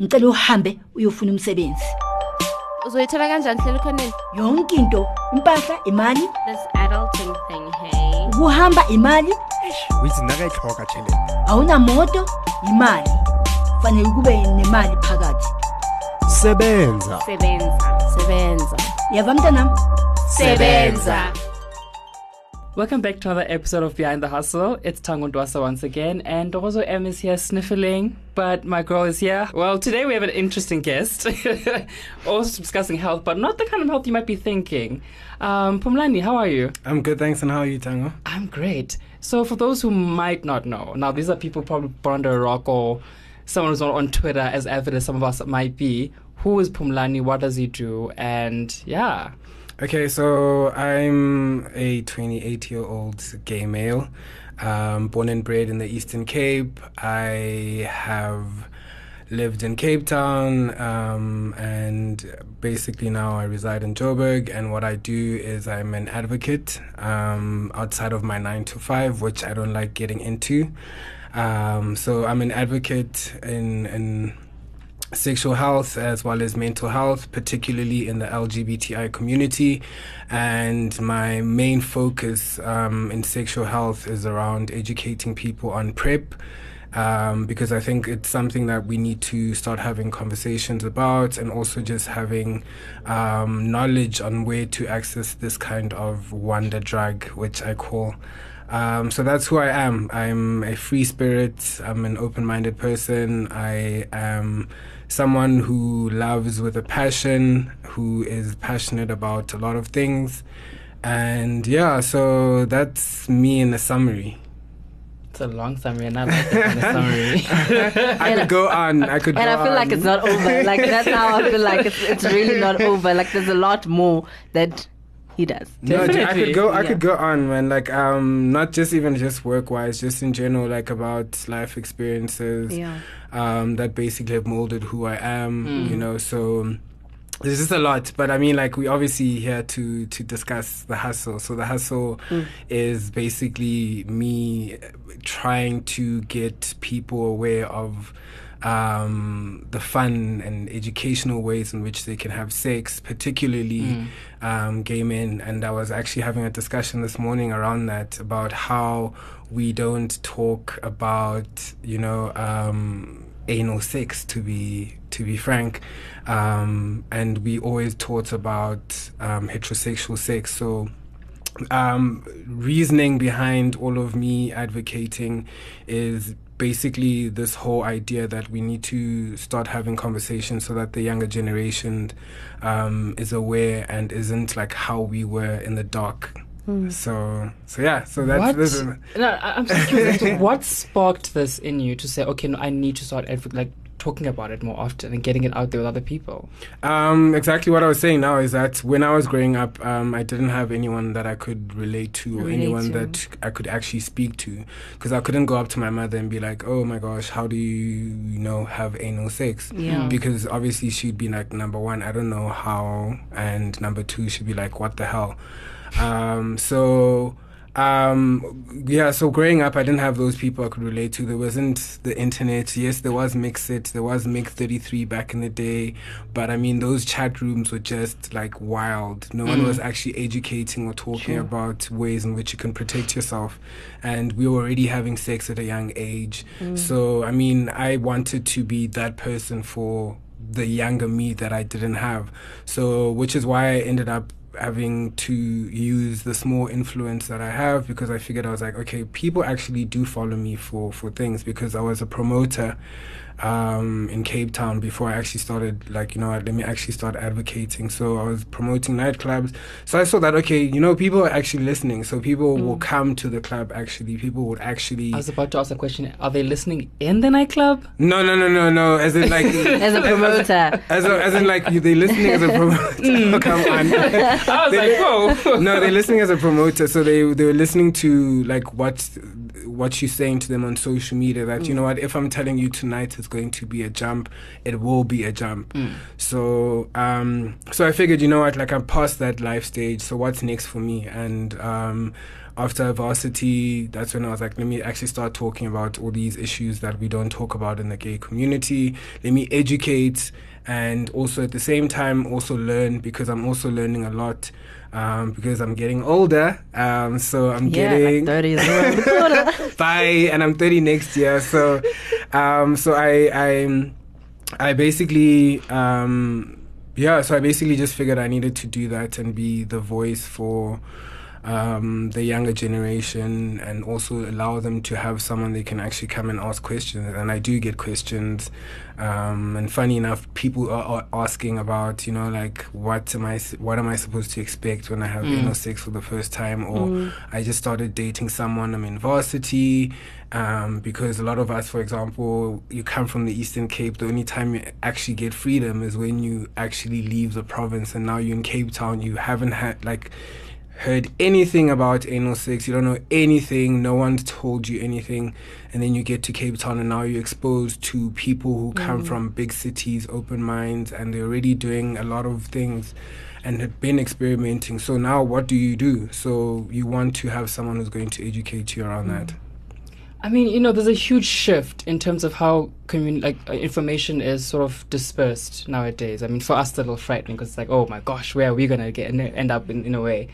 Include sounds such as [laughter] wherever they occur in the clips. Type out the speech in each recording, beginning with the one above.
ngicela uhambe uyofuna umsebenzi. Uzoyithola kanjani hlela ukhoneni yonke into impahla imali. This adulting thing hey. Ukuhamba imali. Withi nakayitlhoga tšhelete awunamoto imali. Fanele kube nemali phakathi. Sebenza. Sebenza. Sebenza. Yava mntanam. Sebenza. Welcome back to another episode of Behind the Hustle. It's Tango Dwasa once again, and also M is here sniffling, but my girl is here. Well, today we have an interesting guest, [laughs] also discussing health, but not the kind of health you might be thinking. Um, Phumlani, how are you? I'm good, thanks. And how are you, Tango? I'm great. So, for those who might not know, now these are people probably born under a rock or someone who's not on Twitter as avid as some of us might be. Who is Phumlani? What does he do? And yeah. Okay, so I'm a 28 year old gay male, um, born and bred in the Eastern Cape. I have lived in Cape Town, um, and basically now I reside in Joburg. And what I do is I'm an advocate um, outside of my nine to five, which I don't like getting into. Um, so I'm an advocate in in sexual health as well as mental health, particularly in the LGBTI community. And my main focus um, in sexual health is around educating people on PrEP. Um, because I think it's something that we need to start having conversations about and also just having um, knowledge on where to access this kind of wonder drug, which I call. Um, so that's who I am. I'm a free spirit. I'm an open minded person. I am someone who loves with a passion, who is passionate about a lot of things. And yeah, so that's me in a summary. It's a long summary, and I like that kind of summary. [laughs] I could go on. I could. And go I feel like it's not over. Like that's how I feel like it's, it's really not [laughs] over. Like there's a lot more that he does. No, I could go. I Yeah. could go on, man. Like, um, not just even just work wise, just in general, like about life experiences. Yeah. um, that basically have molded who I am. Mm. You know, so there's just a lot. But I mean, like we obviously here to to discuss the hustle. So the hustle is basically me trying to get people aware of um, the fun and educational ways in which they can have sex, particularly um, gay men. And I was actually having a discussion this morning around that about how we don't talk about, you know, um, anal sex to be to be frank. Um, and we always taught about um, heterosexual sex. So um, reasoning behind all of me advocating is basically this whole idea that we need to start having conversations so that the younger generation um, is aware and isn't like how we were in the dark. So, so yeah, so that's what? this no, I- I'm so curious. [laughs] what sparked this in you to say, okay, no, I need to start advo- like talking about it more often and getting it out there with other people? Um, exactly what I was saying now is that when I was growing up, um, I didn't have anyone that I could relate to or Relate anyone to. that I could actually speak to because I couldn't go up to my mother and be like, oh my gosh, how do you, you know, have anal sex? Yeah. Because obviously she'd be like, number one, I don't know how, and number two, she'd be like, what the hell? Um, so um yeah so growing up i didn't have those people i could relate to. There wasn't the internet. Yes there was MXit there was Mig33 back in the day but i mean those chat rooms were just like wild. No one was actually educating or talking about ways in which you can protect yourself and we were already having sex at a young age. So i mean i wanted to be that person for the younger me that i didn't have. So which is why i ended up having to use the small influence that I have because I figured I was like, okay, people actually do follow me for for things because I was a promoter um, in Cape Town before I actually started like you know what, let me actually start advocating. So I was promoting nightclubs. So I saw that okay, you know, people are actually listening. So people will come to the club. Actually, people would actually. I was about to ask a question. Are they listening in the nightclub? No, no, no, no, no. As in like. [laughs] As a promoter. As, a, as in like you- they listening as a promoter. [laughs] Come on. [laughs] I was like, whoa. no, they're listening as a promoter, so they they were listening to like what what you're saying to them on social media. That you know what, if I'm telling you tonight it's going to be a jump, it will be a jump. So um, so I figured, you know what, like I'm past that life stage. So what's next for me? And um, after varsity, that's when I was like, let me actually start talking about all these issues that we don't talk about in the gay community. Let me educate and also at the same time also learn because I'm also learning a lot um, because I'm getting older. Um, so I'm Yeah, getting like 30 is around the corner. bye and i'm 30 next year so um so i i i basically um yeah so i basically just figured i needed to do that and be the voice for um, the younger generation and also allow them to have someone they can actually come and ask questions. And i do get questions um, and funny enough people are, are asking about you know like what am i what am i supposed to expect when i have Mm. anal sex for the first time? Or i just started dating someone i'm in varsity um, because a lot of us for example you come from the eastern cape the only time you actually get freedom is when you actually leave the province and now you're in cape town you haven't had like heard anything about anal sex, you don't know anything, no one's told you anything, and then you get to Cape Town and now you're exposed to people who come from big cities, open minds, and they're already doing a lot of things and have been experimenting. So now what do you do? So you want to have someone who's going to educate you around that. I mean, you know, there's a huge shift in terms of how commun- like uh, information is sort of dispersed nowadays. I mean, for us, it's a little frightening because it's like, oh my gosh, where are we gonna get and end up in, in a way?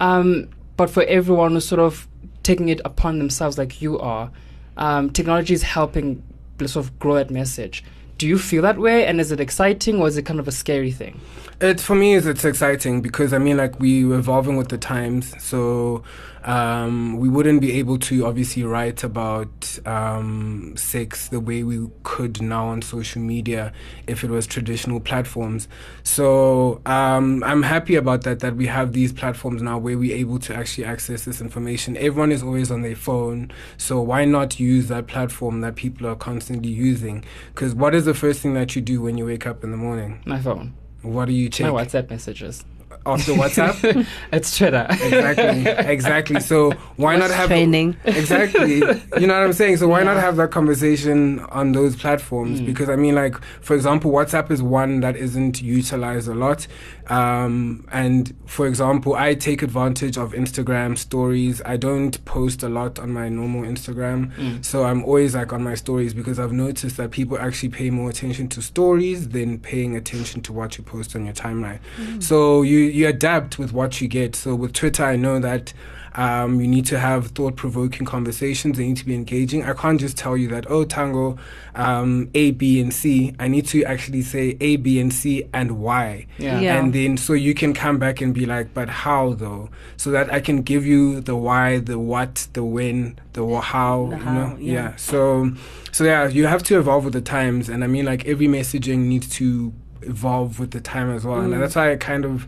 Um, but for everyone who's sort of taking it upon themselves, like you are, um, technology is helping sort of grow that message. Do you feel that way, and is it exciting or is it kind of a scary thing? It for me is it's exciting because I mean like we were evolving with the times, so um, we wouldn't be able to obviously write about um, sex the way we could now on social media if it was traditional platforms. So um, I'm happy about that that we have these platforms now where we're able to actually access this information. Everyone is always on their phone, so why not use that platform that people are constantly using? Because what is the first thing that you do when you wake up in the morning? My phone, What do you check? my WhatsApp messages. After WhatsApp. [laughs] it's Twitter. exactly, exactly. So why not have training? exactly? You know what I'm saying? So why not have that conversation on those platforms? Mm. Because I mean, like for example, WhatsApp is one that isn't utilized a lot. Um, and for example, I take advantage of Instagram stories. I don't post a lot on my normal Instagram, Mm. so I'm always like on my stories because I've noticed that people actually pay more attention to stories than paying attention to what you post on your timeline. So you you adapt with what you get. So with Twitter, I know that um, you need to have thought provoking conversations. They need to be engaging. I can't just tell you that oh Tango, um, A, B, and C. I need to actually say A, B, and C and why. Yeah. Yeah. And then so you can come back and be like, but how though? So that I can give you the why, the what, the when, the how. The you how, know? yeah. So, so yeah, you have to evolve with the times, and I mean, like every messaging needs to evolve with the time as well, Mm. and that's why I kind of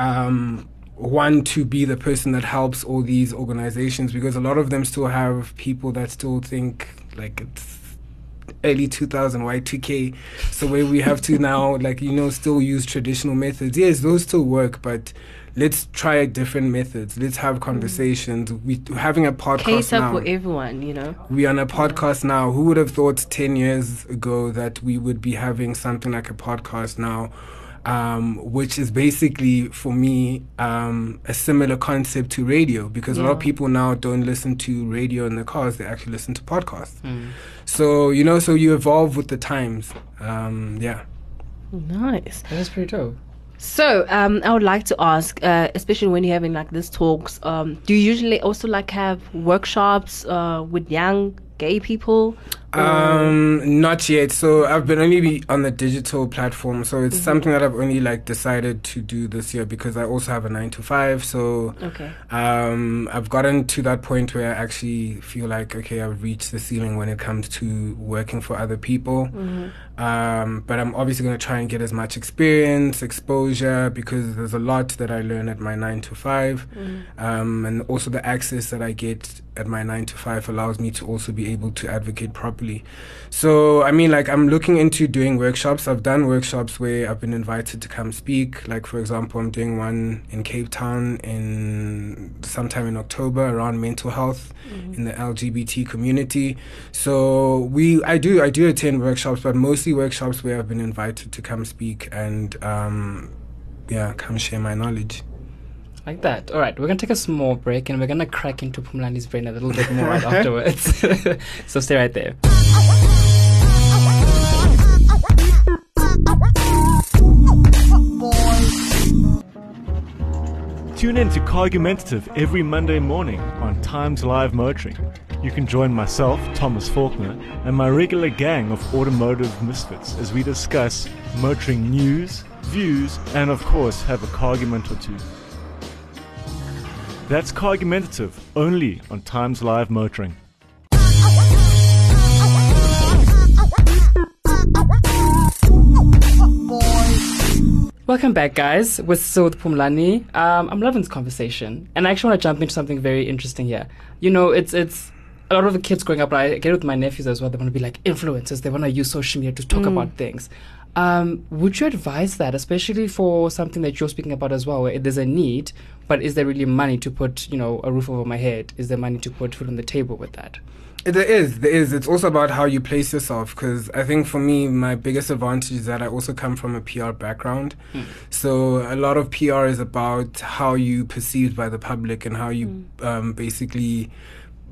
um, want to be the person that helps all these organizations because a lot of them still have people that still think like it's early 2000 y2k so where we have to now [laughs] like you know still use traditional methods yes those still work but let's try different methods let's have conversations we having a podcast Cater now for everyone, you know. we are on a podcast now. Who would have thought 10 years ago that we would be having something like a podcast now? Um, which is basically for me um, a similar concept to radio because a lot of people now don't listen to radio in the cars, they actually listen to podcasts. Mm. So, you know, so you evolve with the times. Um, yeah. Nice. That's pretty dope. So, um, I would like to ask, uh, especially when you're having like these talks, um, do you usually also like have workshops uh, with young gay people? Um, not yet. So I've been only be on the digital platform. So it's something that I've only like decided to do this year because I also have a nine to five. So Okay. um, I've gotten to that point where I actually feel like okay, I've reached the ceiling when it comes to working for other people. Um, but I'm obviously going to try and get as much experience, exposure, because there's a lot that I learn at my nine to 5 um, and also the access that I get at my nine to five allows me to also be able to advocate properly. So I mean, like I'm looking into doing workshops. I've done workshops where I've been invited to come speak. Like for example, I'm doing one in Cape Town in sometime in October around mental health in the LGBT community. So we, I do, I do attend workshops, but mostly workshops where I've been invited to come speak and, um, yeah, come share my knowledge. Like that. All right, we're going to take a small break and we're going to crack into Phumlani's brain a little bit more right [laughs] afterwards. [laughs] so stay right there. Tune in to Cargumentative every Monday morning on Times Live Motoring. You can join myself, Thomas Faulkner, and my regular gang of automotive misfits as we discuss motoring news, views, and of course have a cargument or two. That's Cargumentative only on Times Live Motoring. Welcome back, guys. We're still with Phumlani. Um, I'm loving this conversation, and I actually want to jump into something very interesting here. You know, it's it's a lot of the kids growing up. I get it with my nephews as well. They want to be like influencers. They want to use social media to talk about things. Um, would you advise that, especially for something that you're speaking about as well, where there's a need, but is there really money to put, you know, a roof over my head? Is there money to put food on the table with that? There is, there is. It's also about how you place yourself. Because I think for me, my biggest advantage is that I also come from a PR background. So a lot of PR is about how you perceived by the public and how you um, basically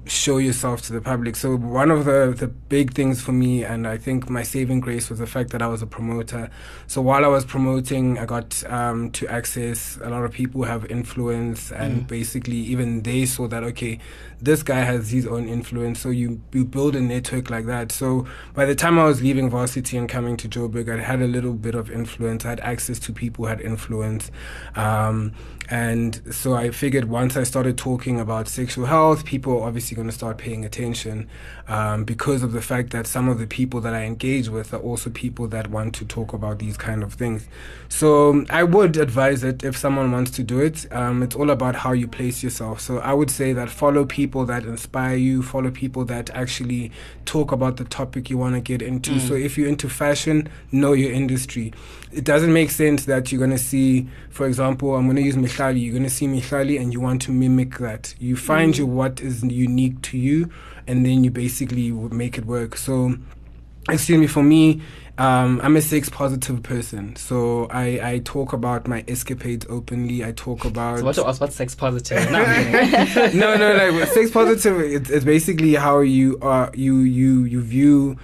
show yourself to the public. So one of the the big things for me, and I think my saving grace was the fact that I was a promoter. So while I was promoting, I got um, to access a lot of people who have influence, and basically even they saw that okay, this guy has his own influence. So you you build a network like that. So by the time I was leaving varsity and coming to Joburg, I had a little bit of influence. I had access to people who had influence. Um, and so I figured once I started talking about sexual health, people obviously going to start paying attention um, because of the fact that some of the people that I engage with are also people that want to talk about these kind of things. So um, I would advise it if someone wants to do it. Um, it's all about how you place yourself. So I would say that follow people that inspire you, follow people that actually talk about the topic you want to get into. So if you're into fashion, know your industry. It doesn't make sense that you're going to see, for example, I'm going to use Mihlali. You're going to see Mihlali and you want to mimic that. You find you what is unique to you and then you basically would make it work. So, excuse me, for me, um, I'm a sex positive person. So I, I talk about my escapades openly. I talk about So what to ask about sex positive? [laughs] No, no, no, like sex positive. It's, it's basically how you are you you you view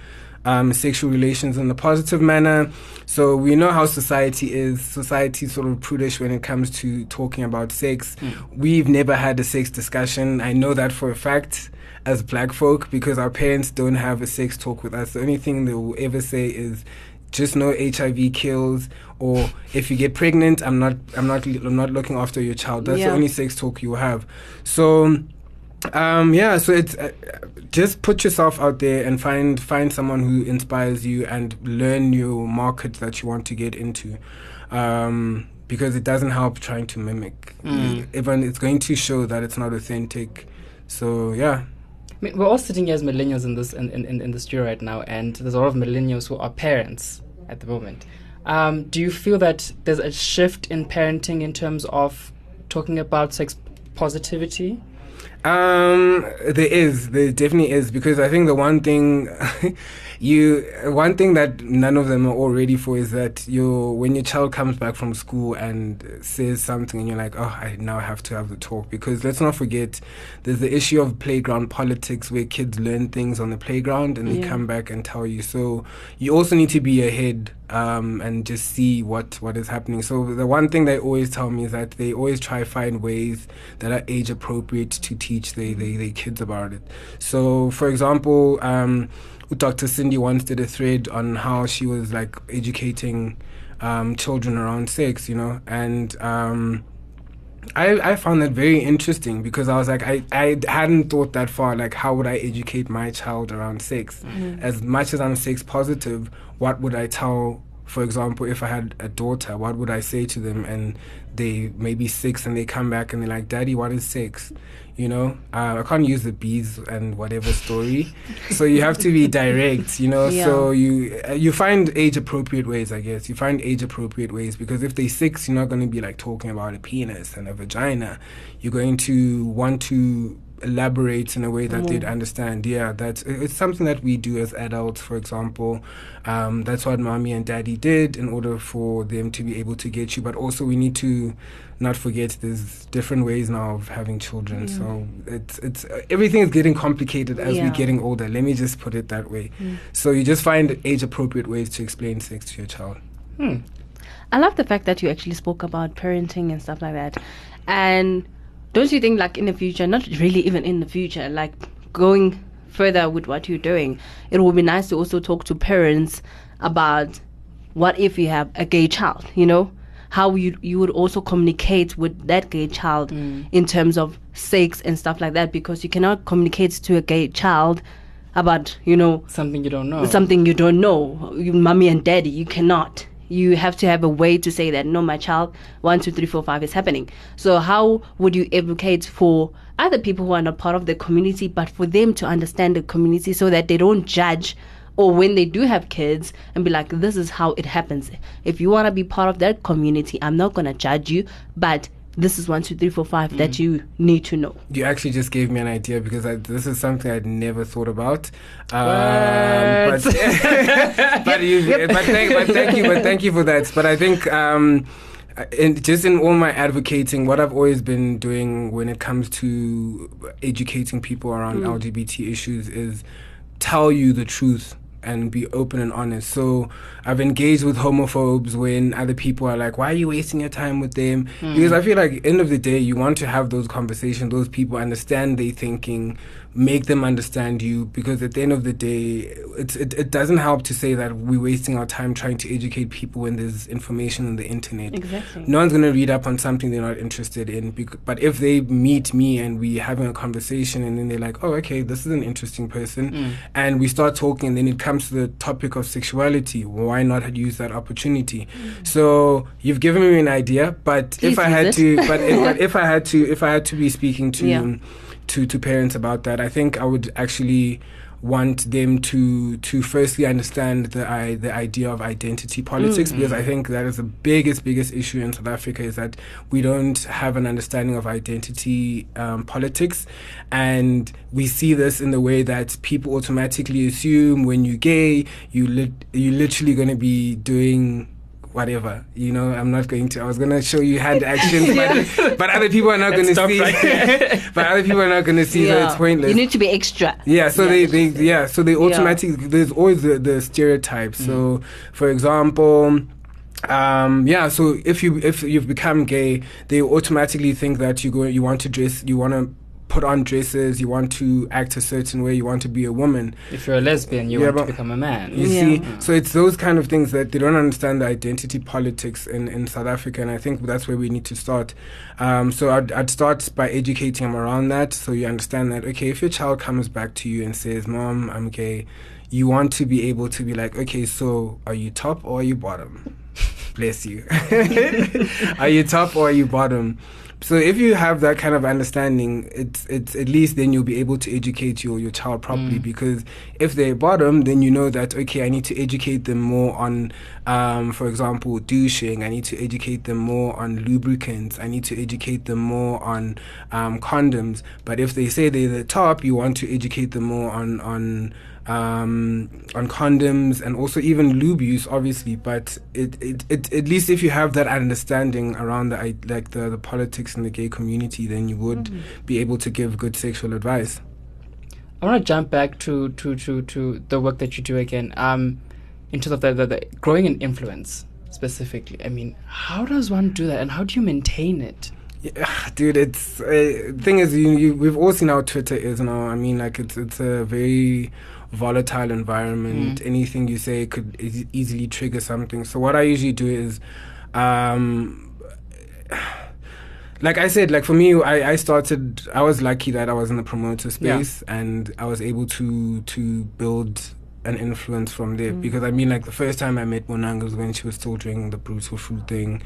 um, sexual relations in a positive manner. So we know how society is. Society is sort of prudish when it comes to talking about sex. We've never had a sex discussion. I know that for a fact as black folk because our parents don't have a sex talk with us. The only thing they will ever say is just know HIV kills or if you get pregnant I'm not I'm not I'm not looking after your child. That's Yeah. the only sex talk you have. So um yeah so it's uh, just put yourself out there and find find someone who inspires you and learn your market that you want to get into. Um because it doesn't help trying to mimic. Even it's going to show that it's not authentic. So yeah. I mean, we're all sitting here as millennials in this in, in, in in the studio right now, and there's a lot of millennials who are parents at the moment. Um, do you feel that there's a shift in parenting in terms of talking about sex positivity? Um, there is, there definitely is, because I think the one thing [laughs] you, one thing that none of them are all ready for is that you, when your child comes back from school and says something, and you're like, oh, I now have to have the talk, because let's not forget, there's the issue of playground politics where kids learn things on the playground and they Yeah. come back and tell you. So you also need to be ahead um, and just see what what is happening. So the one thing they always tell me is that they always try find ways that are age appropriate to teach their, their, their kids about it. So for example, um, Dr. Cindy once did a thread on how she was like educating um, children around sex, you know, and um, I, I found that very interesting because I was like, I, I hadn't thought that far. Like, how would I educate my child around sex? As much as I'm sex positive, what would I tell, for example, if I had a daughter, what would I say to them? And they maybe six and they come back and they're like, Daddy, what is sex? You know, uh, I can't use the bees and whatever story. so you have to be direct, you know. Yeah. So you uh, you find age appropriate ways, I guess. You find age appropriate ways because if they six, you're not going to be like talking about a penis and a vagina. You're going to want to elaborate in a way that Mm. they'd understand. Yeah, that's it's something that we do as adults. For example, um, that's what mommy and daddy did in order for them to be able to get you. But also, we need to not forget there's different ways now of having children. So it's it's uh, everything is getting complicated as Yeah. we're getting older. Let me just put it that way. Mm. So you just find age appropriate ways to explain sex to your child. Hmm. I love the fact that you actually spoke about parenting and stuff like that. And don't you think, like in the future, not really even in the future, like going further with what you're doing, it would be nice to also talk to parents about what if you have a gay child, you know? How you you would also communicate with that gay child mm. in terms of sex and stuff like that because you cannot communicate to a gay child about you know Something you don't know. something you don't know, you, mommy and daddy, you cannot. You have to have a way to say that no, my child, one, two, three, four, five is happening. So how would you advocate for other people who are not part of the community, but for them to understand the community so that they don't judge, or when they do have kids and be like, this is how it happens. If you want to be part of that community, I'm not gonna judge you, but this is one, two, three, four, five that you need to know. You actually just gave me an idea because I, this is something I'd never thought about. Um, but [laughs] but, you, [laughs] but, thank, but thank you, but thank you for that. But I think. Um, in, just in all my advocating, what I've always been doing when it comes to educating people around LGBT issues is tell you the truth and be open and honest. So I've engaged with homophobes when other people are like, "Why are you wasting your time with them?" Hmm. Because I feel like end of the day, you want to have those conversations. Those people understand their thinking, make them understand you. Because at the end of the day, it's, it it doesn't help to say that we're wasting our time trying to educate people when there's information on the internet Exactly. no one's going to read up on something they're not interested in. Bec- but if they meet me and we're having a conversation and then they're like, oh, okay, this is an interesting person, mm. and we start talking, and then it comes to the topic of sexuality. Why not use that opportunity? Mm. So you've given me an idea, but Please if I had it. to, but if, [laughs] but if I had to, if I had to be speaking to Yeah. To to parents about that, I think I would actually want them to to firstly understand the I, the idea of identity politics because I think that is the biggest biggest issue in South Africa is that we don't have an understanding of identity um, politics. And we see this in the way that people automatically assume when you're gay you lit- you're literally going to be doing whatever you know i'm not going to i was going to show you hand actions [laughs] but, but other people are not going to see. right [laughs] but other people are not going to see so it's pointless. You need to be extra. yeah, so Yeah, they, they yeah, so they automatically there's always the, the stereotypes. So for example, um yeah, so if you if you've become gay, they automatically think that you go you want to dress you want to put on dresses, you want to act a certain way, you want to be a woman. If you're a lesbian, you Yeah, want to become a man. You Yeah. see, so it's those kind of things that they don't understand the identity politics in, in South Africa, and I think that's where we need to start. Um, so I'd, I'd start by educating them around that, so you understand that okay, if your child comes back to you and says, "Mom, I'm gay," you want to be able to be like, okay, so are you top or are you bottom? [laughs] Bless you. [laughs] are you top or are you bottom? So if you have that kind of understanding, it's it's at least then you'll be able to educate your your child properly. Because if they're bottom, then you know that okay, I need to educate them more on, um, for example, douching. I need to educate them more on lubricants. I need to educate them more on um, condoms. But if they say they're the top, you want to educate them more on on um, on condoms and also even lube use, obviously. But it, it, it at least if you have that understanding around the like the, the politics in the gay community, then you would be able to give good sexual advice. I want to jump back to, to, to, to the work that you do again. Um, in terms of the, the, the growing an influence specifically. I mean, how does one do that, and how do you maintain it? Yeah, [sighs] dude, it's uh, thing is you, you we've all seen how Twitter is now. I mean, like it's it's a very volatile environment. Anything you say could e- easily trigger something. So what I usually do is, um, like I said, like for me, I, I started. I was lucky that I was in the promoter space and I was able to to build an influence from there because I mean, like the first time I met Bonang was when she was still drinking the brutal fruit thing,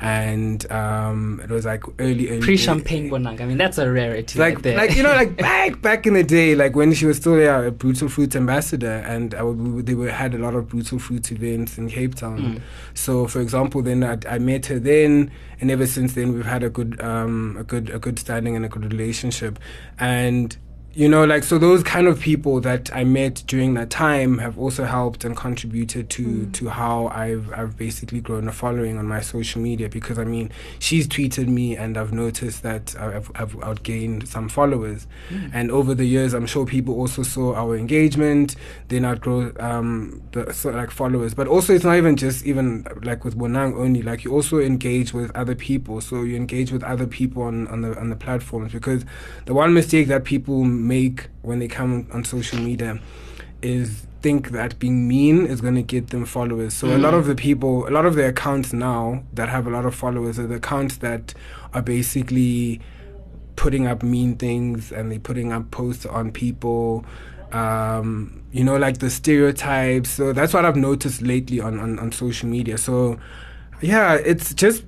and um, it was like early, early Pre-champagne bonang. I mean, that's a rarity. like right there. like you know like [laughs] back back in the day like when she was still yeah, a brutal fruit ambassador and uh, we, they were had a lot of brutal fruit events in cape town Mm. so for example then I, I met her then and ever since then we've had a good um a good a good standing and a good relationship and you know like so those kind of people that i met during that time have also helped and contributed to to how i've i've basically grown a following on my social media because i mean she's tweeted me and i've noticed that i've, I've outgained some followers. And over the years i'm sure people also saw our engagement. Then outgrow um the so like followers. But also it's not even just even like with bonang only. Like you also engage with other people. So you engage with other people on, on the on the platforms because the one mistake that people make when they come on social media is think that being mean is going to get them followers. So a lot of the people, a lot of the accounts now that have a lot of followers are the accounts that are basically putting up mean things and they're putting up posts on people um you know like the stereotypes. So that's what i've noticed lately on on, on social media. So yeah it's just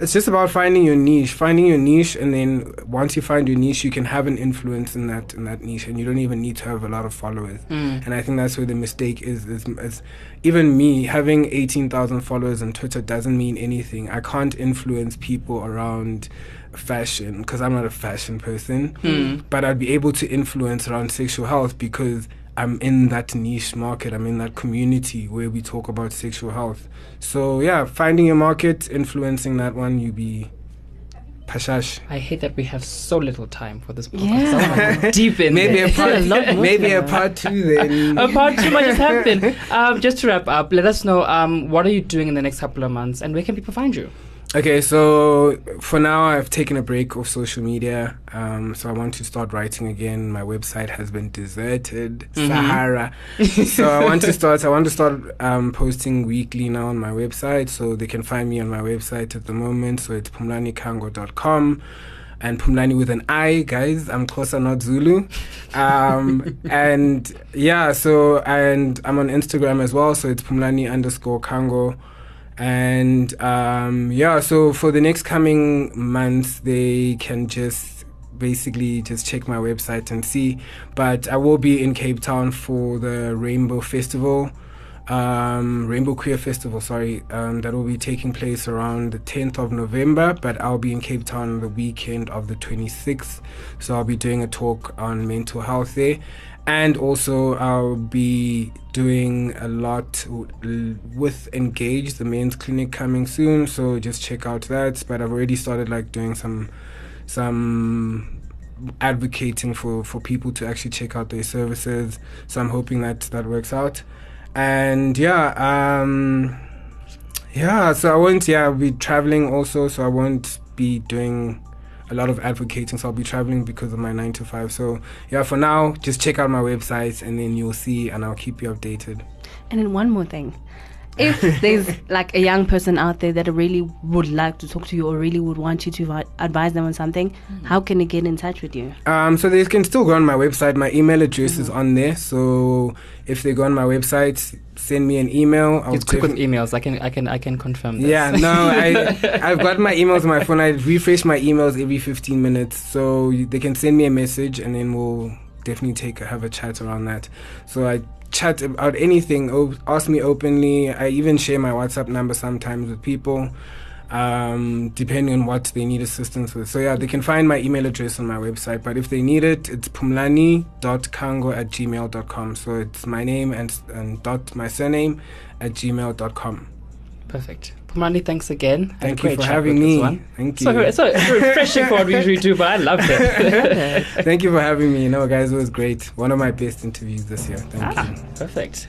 it's just about finding your niche finding your niche and then once you find your niche you can have an influence in that in that niche and you don't even need to have a lot of followers Mm. and i think that's where the mistake is is, is even me having 18,000 followers on twitter doesn't mean anything i can't influence people around fashion because i'm not a fashion person Mm. but i'd be able to influence around sexual health because I'm in that niche market. I'm in that community where we talk about sexual health. So yeah, finding your market, influencing that one, you be pashash. I hate that we have so little time for this podcast. Yeah. I [laughs] deep in Maybe there. a part, [laughs] a lot maybe [laughs] a part two then. A part too much has happened. Um, just to wrap up, let us know um, what are you doing in the next couple of months and where can people find you? Okay, so for now, I've taken a break of social media. Um, so I want to start writing again. My website has been deserted, Mhm. Sahara. [laughs] so I want to start. I want to start um, posting weekly now on my website. So they can find me on my website at the moment. So it's phumlanikango.com. And Phumlani with an I, guys. I'm Xhosa, not Zulu. Um, [laughs] and yeah, so and I'm on Instagram as well. So it's Phumlani underscore Kango and um, yeah so for the next coming months they can just basically just check my website and see. But i will be in cape town for the rainbow festival um, rainbow queer festival sorry um, that will be taking place around the 10th of november but i'll be in cape town the weekend of the 26th so i'll be doing a talk on mental health there and also I'll be doing a lot with Engage, the men's clinic coming soon. So just check out that. But I've already started like doing some some advocating for for people to actually check out their services. So I'm hoping that that works out. And yeah, um, yeah. So I won't. Yeah, I'll be traveling also. So I won't be doing a lot of advocating. So I'll be traveling because of my nine to five. So yeah, for now, just check out my website and then you'll see, and I'll keep you updated. And then one more thing. If [laughs] there's like a young person out there that really would like to talk to you or really would want you to advise them on something, how can they get in touch with you? Um, so they can still go on my website. My email address is on there. So if they go on my website, send me an email. I'll it's quick with emails. I can I can I can confirm this. Yeah, no, I [laughs] I've got my emails on my phone. I refresh my emails every 15 minutes, so they can send me a message, and then we'll definitely take a, have a chat around that. So I chat about anything. Ask me openly. I even share my WhatsApp number sometimes with people, um, depending on what they need assistance with. So yeah, they can find my email address on my website. But if they need it, it's phumlani.kango at gmail.com. So it's my name and and dot my surname at gmail.com. Perfect. Pumani, thanks again. [laughs] [laughs] Thank you for having me. Thank you. So, so it's refreshing for what we usually do, but I loved it. Thank you for having me. No, guys, it was great. One of my best interviews this year. Thank ah, you. perfect.